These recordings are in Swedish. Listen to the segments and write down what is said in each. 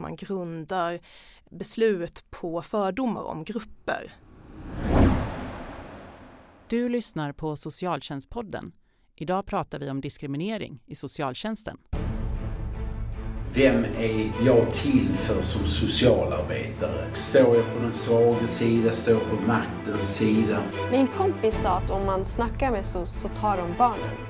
man grundar beslut på fördomar om grupper. Du lyssnar på Socialtjänstpodden. Idag pratar vi om diskriminering i socialtjänsten. Vem är jag till för som socialarbetare? Står jag på den svaga sida? Står jag på maktens sida? Min kompis sa att om man snackar med så, så tar de barnen.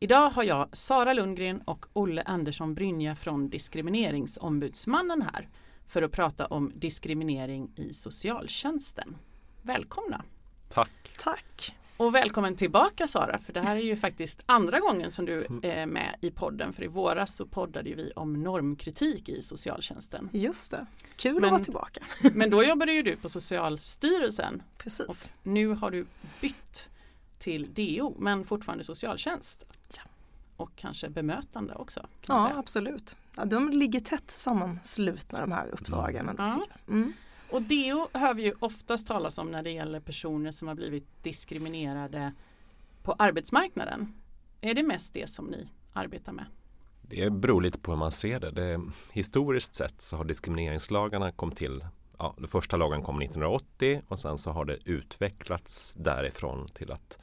Idag har jag Sara Lundgren och Olle Andersson Brynja från Diskrimineringsombudsmannen här för att prata om diskriminering i socialtjänsten. Välkomna! Tack! Tack! Och välkommen tillbaka Sara, för det här är ju faktiskt andra gången som du är med i podden. För i våras så poddade vi om normkritik i socialtjänsten. Just det, kul Men- att vara tillbaka. Men då jobbade ju du på Socialstyrelsen Precis. och nu har du bytt till DO men fortfarande socialtjänst. Ja. Och kanske bemötande också. Ja, säga. absolut. Ja, de ligger tätt sammanslutna de här uppdragen. Ja. tycker jag. Mm. Och DO hör vi ju oftast talas om när det gäller personer som har blivit diskriminerade på arbetsmarknaden. Är det mest det som ni arbetar med? Det beror lite på hur man ser det. det historiskt sett så har diskrimineringslagarna kom till Ja, den första lagen kom 1980 och sen så har det utvecklats därifrån till att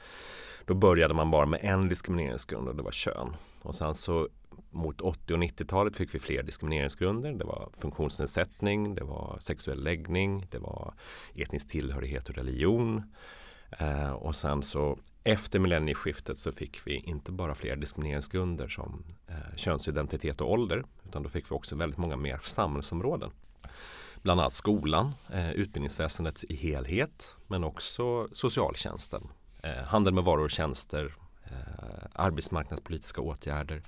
då började man bara med en diskrimineringsgrund och det var kön. Och sen så mot 80 och 90-talet fick vi fler diskrimineringsgrunder. Det var funktionsnedsättning, det var sexuell läggning, det var etnisk tillhörighet och religion. Eh, och sen så efter millennieskiftet så fick vi inte bara fler diskrimineringsgrunder som eh, könsidentitet och ålder utan då fick vi också väldigt många mer samhällsområden. Bland annat skolan, eh, utbildningsväsendet i helhet men också socialtjänsten, eh, handel med varor och tjänster, eh, arbetsmarknadspolitiska åtgärder,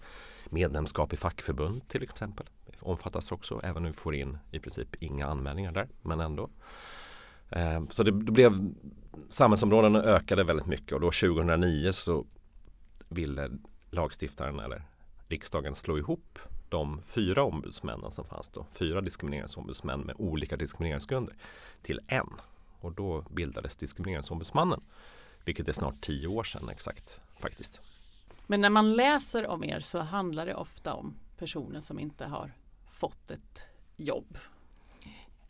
medlemskap i fackförbund till exempel omfattas också även om vi får in i princip inga anmälningar där men ändå. Så det, det blev samhällsområdena ökade väldigt mycket och då 2009 så ville lagstiftaren eller riksdagen slå ihop de fyra ombudsmännen som fanns då, fyra diskrimineringsombudsmän med olika diskrimineringsgrunder till en. Och då bildades Diskrimineringsombudsmannen, vilket är snart tio år sedan exakt faktiskt. Men när man läser om er så handlar det ofta om personer som inte har fått ett jobb.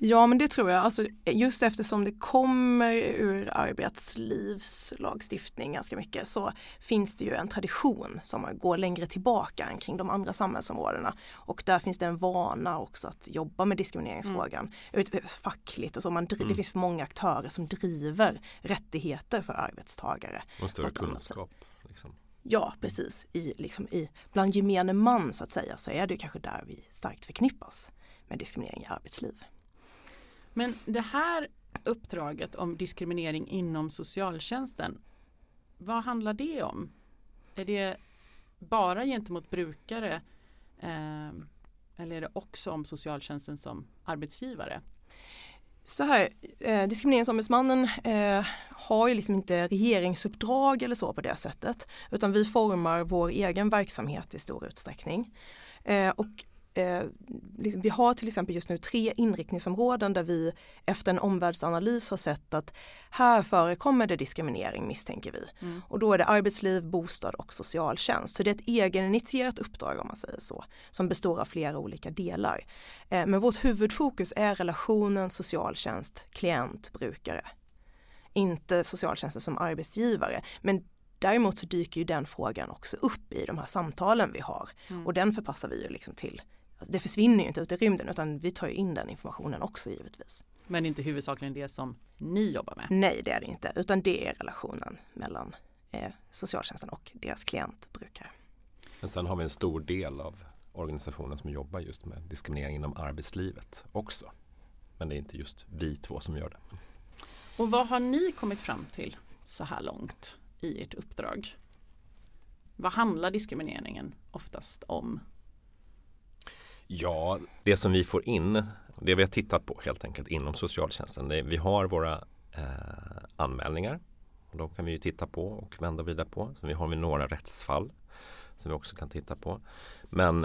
Ja men det tror jag, alltså, just eftersom det kommer ur arbetslivslagstiftning ganska mycket så finns det ju en tradition som går längre tillbaka än kring de andra samhällsområdena. Och där finns det en vana också att jobba med diskrimineringsfrågan ut, fackligt och så. Man, dri- Det finns många aktörer som driver rättigheter för arbetstagare. Och större kunskap. Liksom. Ja precis, I, liksom, i, bland gemene man så att säga så är det kanske där vi starkt förknippas med diskriminering i arbetsliv. Men det här uppdraget om diskriminering inom socialtjänsten, vad handlar det om? Är det bara gentemot brukare eh, eller är det också om socialtjänsten som arbetsgivare? Så här, eh, Diskrimineringsombudsmannen eh, har ju liksom inte regeringsuppdrag eller så på det sättet utan vi formar vår egen verksamhet i stor utsträckning. Eh, och eh, liksom, vi har till exempel just nu tre inriktningsområden där vi efter en omvärldsanalys har sett att här förekommer det diskriminering misstänker vi. Mm. Och då är det arbetsliv, bostad och socialtjänst. Så det är ett egeninitierat uppdrag om man säger så, som består av flera olika delar. Eh, Men vårt huvudfokus är relationen socialtjänst, klient, brukare. Inte socialtjänsten som arbetsgivare. Men däremot så dyker ju den frågan också upp i de här samtalen vi har. Mm. Och den förpassar vi ju liksom till, det försvinner ju inte ut i rymden utan vi tar ju in den informationen också givetvis. Men inte huvudsakligen det som ni jobbar med. Nej det är det inte utan det är relationen mellan eh, socialtjänsten och deras klient, brukare. Men sen har vi en stor del av organisationen som jobbar just med diskriminering inom arbetslivet också. Men det är inte just vi två som gör det. Och vad har ni kommit fram till så här långt i ert uppdrag? Vad handlar diskrimineringen oftast om? Ja, det som vi får in, det vi har tittat på helt enkelt inom socialtjänsten. Det, vi har våra eh, anmälningar. Och de kan vi ju titta på och vända vidare på. Så vi har vi några rättsfall som vi också kan titta på. Men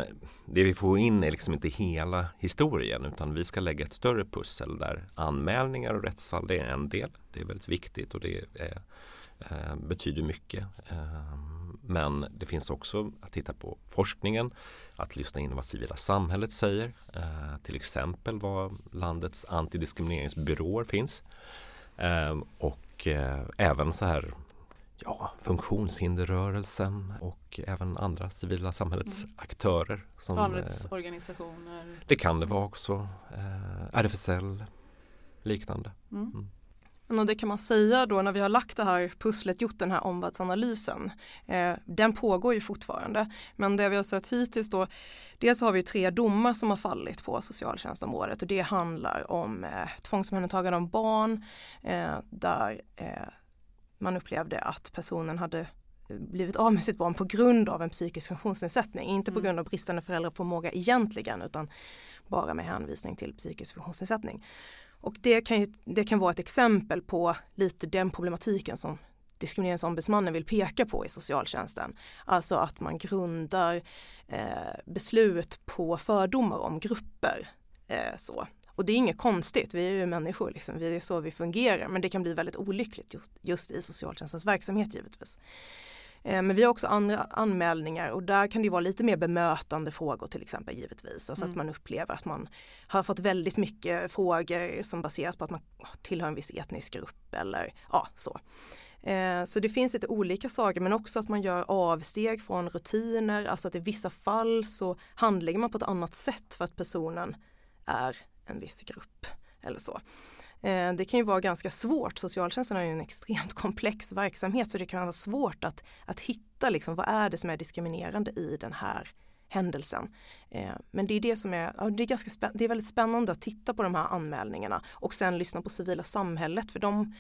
det vi får in är liksom inte hela historien utan vi ska lägga ett större pussel där anmälningar och rättsfall det är en del. Det är väldigt viktigt och det är, eh, eh, betyder mycket. Eh, men det finns också att titta på forskningen, att lyssna in vad civila samhället säger, eh, till exempel vad landets antidiskrimineringsbyråer finns. Eh, och eh, även så här ja, funktionshinderrörelsen och även andra civila samhällsaktörer. Mm. Som, Barnrättsorganisationer? Eh, det kan det vara också. RFSL, liknande. Mm. Och det kan man säga då när vi har lagt det här pusslet, gjort den här omvärldsanalysen. Eh, den pågår ju fortfarande. Men det vi har sett hittills då, dels har vi tre domar som har fallit på socialtjänstområdet och det handlar om eh, tvångsomhändertagande av barn eh, där eh, man upplevde att personen hade blivit av med sitt barn på grund av en psykisk funktionsnedsättning. Inte på mm. grund av bristande föräldraförmåga egentligen utan bara med hänvisning till psykisk funktionsnedsättning. Och det kan, ju, det kan vara ett exempel på lite den problematiken som Diskrimineringsombudsmannen vill peka på i socialtjänsten. Alltså att man grundar eh, beslut på fördomar om grupper. Eh, så. Och det är inget konstigt, vi är ju människor, liksom. det är så vi fungerar, men det kan bli väldigt olyckligt just, just i socialtjänstens verksamhet givetvis. Eh, men vi har också andra anmälningar och där kan det vara lite mer bemötande frågor till exempel givetvis. Alltså mm. att man upplever att man har fått väldigt mycket frågor som baseras på att man tillhör en viss etnisk grupp eller ja så. Eh, så det finns lite olika saker men också att man gör avsteg från rutiner, alltså att i vissa fall så handlägger man på ett annat sätt för att personen är en viss grupp eller så. Eh, det kan ju vara ganska svårt, socialtjänsten är ju en extremt komplex verksamhet så det kan vara svårt att, att hitta liksom, vad är det som är diskriminerande i den här händelsen. Eh, men det är det som är, det är, ganska det är väldigt spännande att titta på de här anmälningarna och sen lyssna på civila samhället för de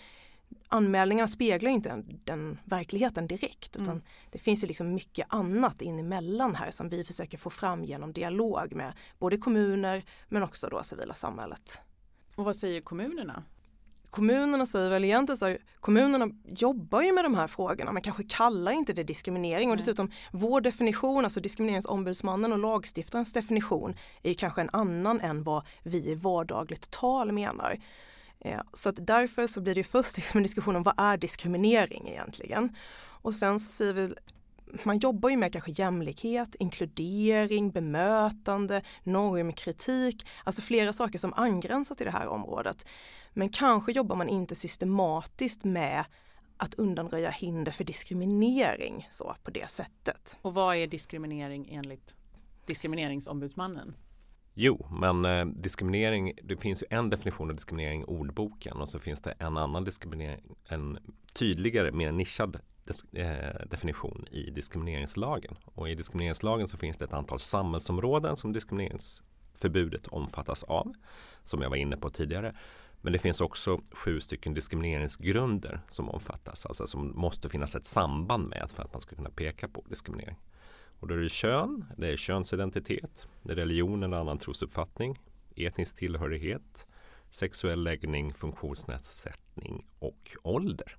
anmälningarna speglar inte den, den verkligheten direkt utan mm. det finns ju liksom mycket annat in emellan här som vi försöker få fram genom dialog med både kommuner men också då civila samhället. Och vad säger kommunerna? Kommunerna säger väl egentligen så här, kommunerna jobbar ju med de här frågorna men kanske kallar inte det diskriminering och dessutom vår definition, alltså diskrimineringsombudsmannen och lagstiftarens definition är kanske en annan än vad vi i vardagligt tal menar. Eh, så att därför så blir det först liksom en diskussion om vad är diskriminering egentligen? Och sen så säger vi man jobbar ju med kanske jämlikhet, inkludering, bemötande, normkritik, alltså flera saker som angränsar till det här området. Men kanske jobbar man inte systematiskt med att undanröja hinder för diskriminering så på det sättet. Och vad är diskriminering enligt Diskrimineringsombudsmannen? Jo, men eh, diskriminering, det finns ju en definition av diskriminering i ordboken och så finns det en annan diskriminering, en tydligare, mer nischad Eh, definition i diskrimineringslagen. Och i diskrimineringslagen så finns det ett antal samhällsområden som diskrimineringsförbudet omfattas av. Som jag var inne på tidigare. Men det finns också sju stycken diskrimineringsgrunder som omfattas. Alltså som måste finnas ett samband med för att man ska kunna peka på diskriminering. Och då är det kön, det är könsidentitet, det är religion eller annan trosuppfattning, etnisk tillhörighet, sexuell läggning, funktionsnedsättning och ålder.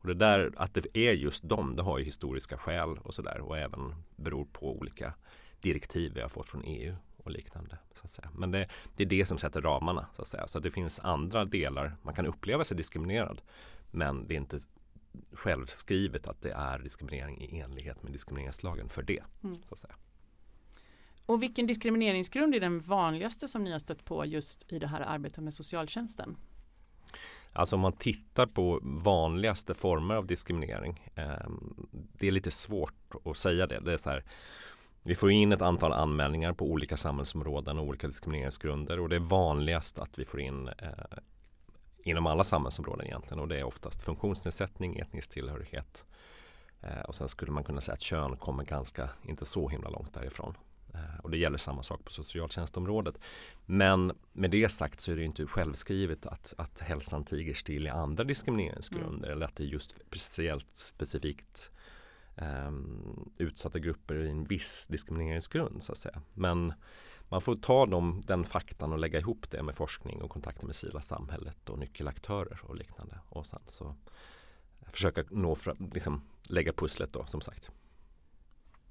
Och det där att det är just dem, det har ju historiska skäl och sådär och även beror på olika direktiv vi har fått från EU och liknande. Så att säga. Men det, det är det som sätter ramarna så att säga. Så att det finns andra delar, man kan uppleva sig diskriminerad men det är inte självskrivet att det är diskriminering i enlighet med diskrimineringslagen för det. Mm. Så att säga. Och vilken diskrimineringsgrund är den vanligaste som ni har stött på just i det här arbetet med socialtjänsten? Alltså om man tittar på vanligaste former av diskriminering. Eh, det är lite svårt att säga det. det är så här, vi får in ett antal anmälningar på olika samhällsområden och olika diskrimineringsgrunder och det är vanligast att vi får in eh, inom alla samhällsområden egentligen och det är oftast funktionsnedsättning, etnisk tillhörighet eh, och sen skulle man kunna säga att kön kommer ganska, inte så himla långt därifrån. Eh, och det gäller samma sak på socialtjänstområdet. Men med det sagt så är det inte självskrivet att, att hälsan tiger still i andra diskrimineringsgrunder mm. eller att det är just speciellt specifikt um, utsatta grupper i en viss diskrimineringsgrund så att säga. Men, man får ta dem, den faktan och lägga ihop det med forskning och kontakter med civila samhället och nyckelaktörer och liknande. Och sen så eh, försöka nå fram, liksom, lägga pusslet då som sagt.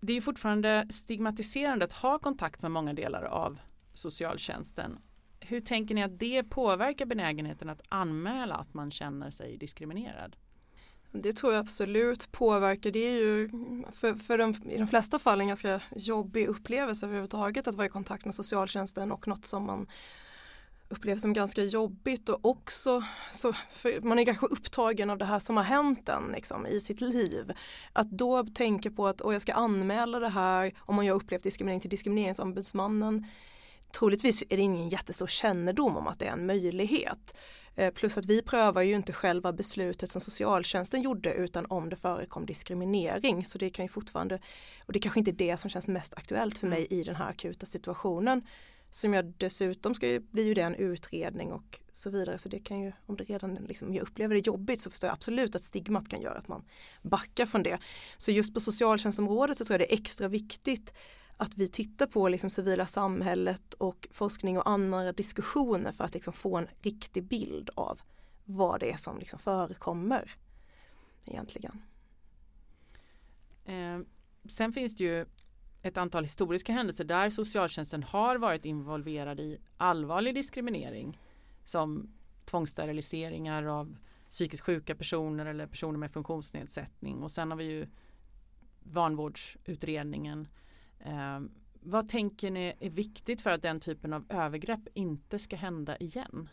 Det är fortfarande stigmatiserande att ha kontakt med många delar av socialtjänsten. Hur tänker ni att det påverkar benägenheten att anmäla att man känner sig diskriminerad? Det tror jag absolut påverkar. Det är ju för, för de, i de flesta fall en ganska jobbig upplevelse överhuvudtaget att vara i kontakt med socialtjänsten och något som man upplever som ganska jobbigt och också så man är kanske upptagen av det här som har hänt en liksom, i sitt liv. Att då tänka på att jag ska anmäla det här om man har upplevt diskriminering till diskrimineringsombudsmannen. Troligtvis är det ingen jättestor kännedom om att det är en möjlighet. Eh, plus att vi prövar ju inte själva beslutet som socialtjänsten gjorde utan om det förekom diskriminering. Så det kan ju fortfarande, och det kanske inte är det som känns mest aktuellt för mig i den här akuta situationen. Som jag dessutom ska bli ju det en utredning och så vidare. Så det kan ju, om det redan liksom, jag upplever det jobbigt så förstår jag absolut att stigmat kan göra att man backar från det. Så just på socialtjänstområdet så tror jag det är extra viktigt att vi tittar på liksom civila samhället och forskning och andra diskussioner för att liksom få en riktig bild av vad det är som liksom förekommer egentligen. Eh, sen finns det ju ett antal historiska händelser där socialtjänsten har varit involverad i allvarlig diskriminering som tvångssteriliseringar av psykiskt sjuka personer eller personer med funktionsnedsättning och sen har vi ju vanvårdsutredningen Eh, vad tänker ni är viktigt för att den typen av övergrepp inte ska hända igen?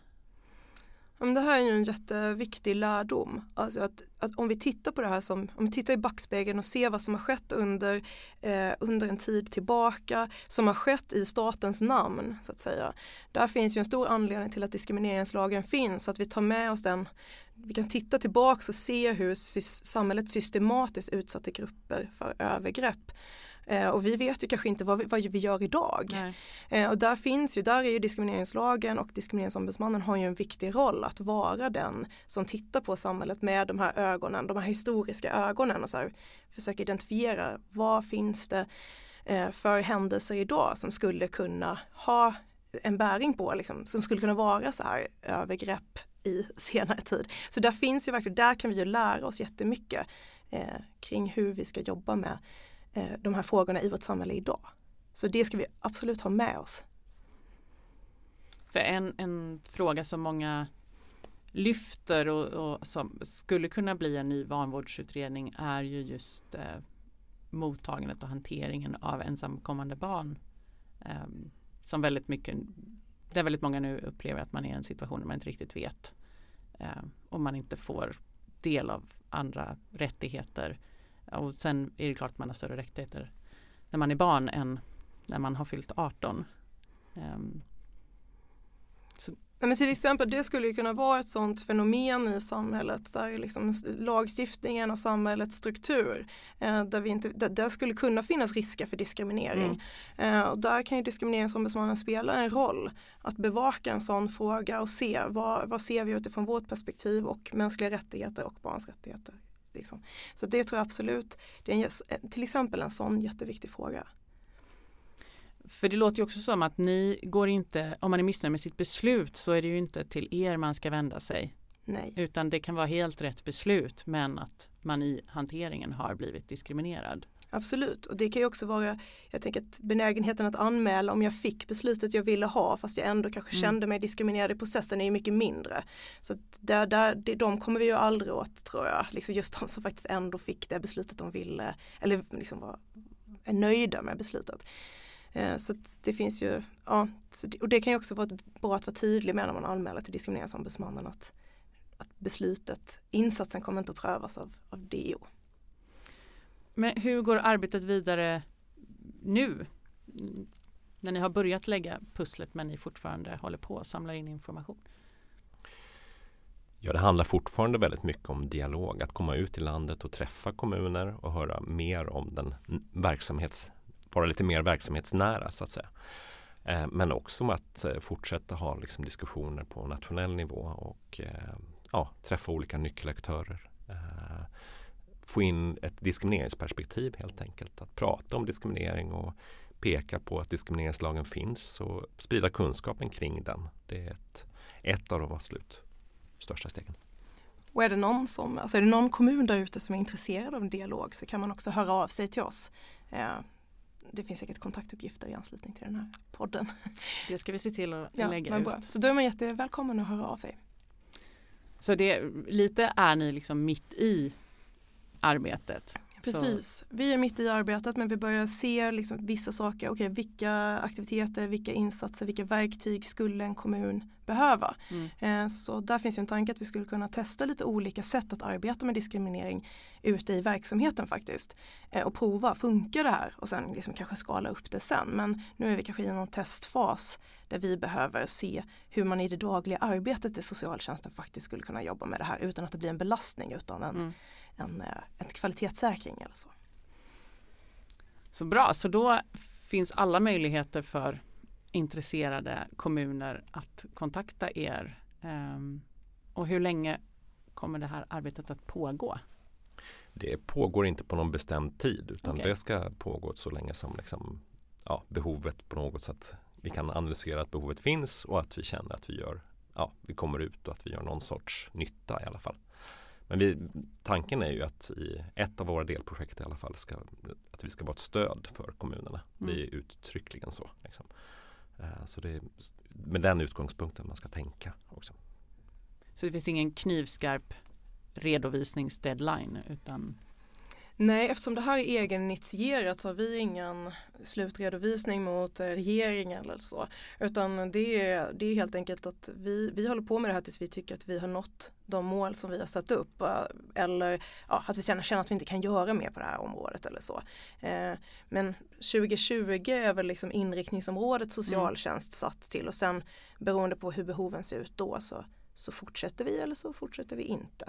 Det här är ju en jätteviktig lärdom. Alltså att, att, om vi tittar på det här som, om vi tittar i backspegeln och ser vad som har skett under, eh, under en tid tillbaka, som har skett i statens namn så att säga. Där finns ju en stor anledning till att diskrimineringslagen finns så att vi tar med oss den. Vi kan titta tillbaks och se hur samhället systematiskt utsatte grupper för övergrepp. Eh, och vi vet ju kanske inte vad vi, vad vi gör idag. Eh, och där finns ju, där är ju diskrimineringslagen och diskrimineringsombudsmannen har ju en viktig roll att vara den som tittar på samhället med de här ögonen, de här historiska ögonen och så här, försöka identifiera vad finns det eh, för händelser idag som skulle kunna ha en bäring på, liksom, som skulle kunna vara så här övergrepp i senare tid. Så där finns ju verkligen, där kan vi ju lära oss jättemycket eh, kring hur vi ska jobba med Eh, de här frågorna i vårt samhälle idag. Så det ska vi absolut ha med oss. För en, en fråga som många lyfter och, och, som skulle kunna bli en ny vanvårdsutredning är ju just eh, mottagandet och hanteringen av ensamkommande barn. Eh, som väldigt mycket, där väldigt många nu upplever att man är i en situation där man inte riktigt vet eh, om man inte får del av andra rättigheter och sen är det klart att man har större rättigheter när man är barn än när man har fyllt 18. Um, ehm, så. Men till exempel det skulle kunna vara ett sådant fenomen i samhället där liksom lagstiftningen och samhällets struktur eh, där, vi inte, där, där, skulle kunna finnas risker för diskriminering. Mm. Eh, och där kan ju diskrimineringsombudsmannen spela en roll att bevaka en sån fråga och se vad, vad ser vi utifrån vårt perspektiv och mänskliga rättigheter och barns rättigheter Liksom. Så det tror jag absolut, det är en, till exempel en sån jätteviktig fråga. För det låter ju också som att ni går inte, om man är missnöjd med sitt beslut så är det ju inte till er man ska vända sig. Nej. Utan det kan vara helt rätt beslut men att man i hanteringen har blivit diskriminerad. Absolut och det kan ju också vara, jag tänker att benägenheten att anmäla om jag fick beslutet jag ville ha fast jag ändå kanske mm. kände mig diskriminerad i processen är ju mycket mindre. Så där, där, de kommer vi ju aldrig åt tror jag, liksom just de som faktiskt ändå fick det beslutet de ville eller liksom var, är nöjda med beslutet. Eh, så det finns ju, ja, och det kan ju också vara bra att vara tydlig med när man anmäler till diskrimineringsombudsmannen att, att beslutet, insatsen kommer inte att prövas av, av DO. Men hur går arbetet vidare nu? När ni har börjat lägga pusslet men ni fortfarande håller på att samla in information. Ja, det handlar fortfarande väldigt mycket om dialog. Att komma ut i landet och träffa kommuner och höra mer om den verksamhets, vara lite mer verksamhetsnära så att säga. Eh, men också om att eh, fortsätta ha liksom diskussioner på nationell nivå och eh, ja, träffa olika nyckelaktörer få in ett diskrimineringsperspektiv helt enkelt. Att prata om diskriminering och peka på att diskrimineringslagen finns och sprida kunskapen kring den. Det är ett, ett av de absolut största stegen. Och är det någon som, alltså är det någon kommun där ute som är intresserad av en dialog så kan man också höra av sig till oss. Eh, det finns säkert kontaktuppgifter i anslutning till den här podden. Det ska vi se till att Ja, lägga ut. Så då är man jättevälkommen att höra av sig. Så det, lite är ni liksom mitt i arbetet. Precis, vi är mitt i arbetet men vi börjar se liksom vissa saker. Okej, vilka aktiviteter, vilka insatser, vilka verktyg skulle en kommun behöva? Mm. Eh, Så där finns ju en tanke att vi skulle kunna testa lite olika sätt att arbeta med diskriminering ute i verksamheten faktiskt. Eh, Och prova, funkar det här? Och sen liksom kanske skala upp det sen. Men nu är vi kanske i någon testfas där vi behöver se hur man i det dagliga arbetet i socialtjänsten faktiskt skulle kunna jobba med det här utan att det blir en belastning utan en, Mm. En, eh, en kvalitetssäkring eller så. Så bra, så då finns alla möjligheter för intresserade kommuner att kontakta er. Ehm, och hur länge kommer det här arbetet att pågå? Det pågår inte på någon bestämd tid utan Okej. det ska pågå så länge som liksom, ja, behovet på något sätt vi kan analysera att behovet finns och att vi känner att vi gör ja, vi kommer ut och att vi gör någon sorts nytta i alla fall. Men vi, tanken är ju att i ett av våra delprojekt i alla fall ska, att vi ska vara ett stöd för kommunerna. Det är uttryckligen så. Liksom. Eh, Så det är med den utgångspunkten man ska tänka också. Så det finns ingen knivskarp redovisningsdeadline utan Nej, eftersom det här är egeninitierat så har vi ingen slutredovisning mot eh, regeringen eller så. Utan det är, det är helt enkelt att vi, vi håller på med det här tills vi tycker att vi har nått de mål som vi har satt upp. eh, Eller ja, att vi känner, känner att vi inte kan göra mer på det här området eller så. Eh, men 2020 är väl liksom inriktningsområdet socialtjänst satt till och sen beroende på hur behoven ser ut då så, så fortsätter vi eller så fortsätter vi inte.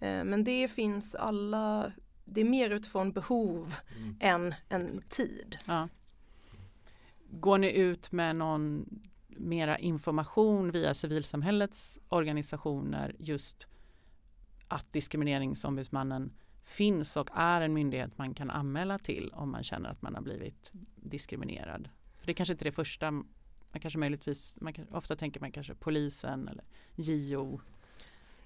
Eh, men det finns alla det är mer utifrån behov än en tid. ja. Går ni ut med någon mera information via civilsamhällets organisationer just att diskrimineringsombudsmannen finns och är en myndighet man kan anmäla till om man känner att man har blivit diskriminerad. För det kanske inte är det första, man kanske möjligtvis, man kan, ofta tänker man kanske polisen eller JO.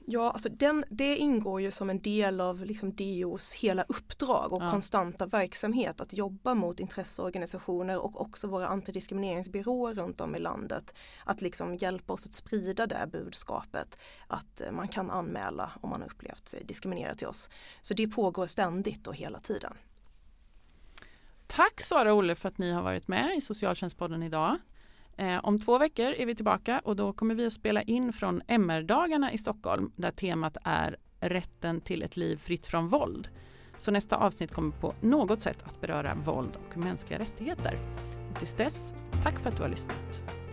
Ja, alltså den, det ingår ju som en del av liksom DOs hela uppdrag och Ja. konstanta verksamhet att jobba mot intresseorganisationer och också våra antidiskrimineringsbyråer runt om i landet. Att liksom hjälpa oss att sprida det budskapet att eh, man kan anmäla om man har upplevt sig diskriminerad till oss. Så det pågår ständigt och hela tiden. Tack Sara och Olle för att ni har varit med i Socialtjänstpodden idag. Eh, om två veckor är vi tillbaka och då kommer vi att spela in från MR-dagarna i Stockholm där temat är rätten till ett liv fritt från våld. Så nästa avsnitt kommer på något sätt att beröra våld och mänskliga rättigheter. Och tills dess, tack för att du har lyssnat.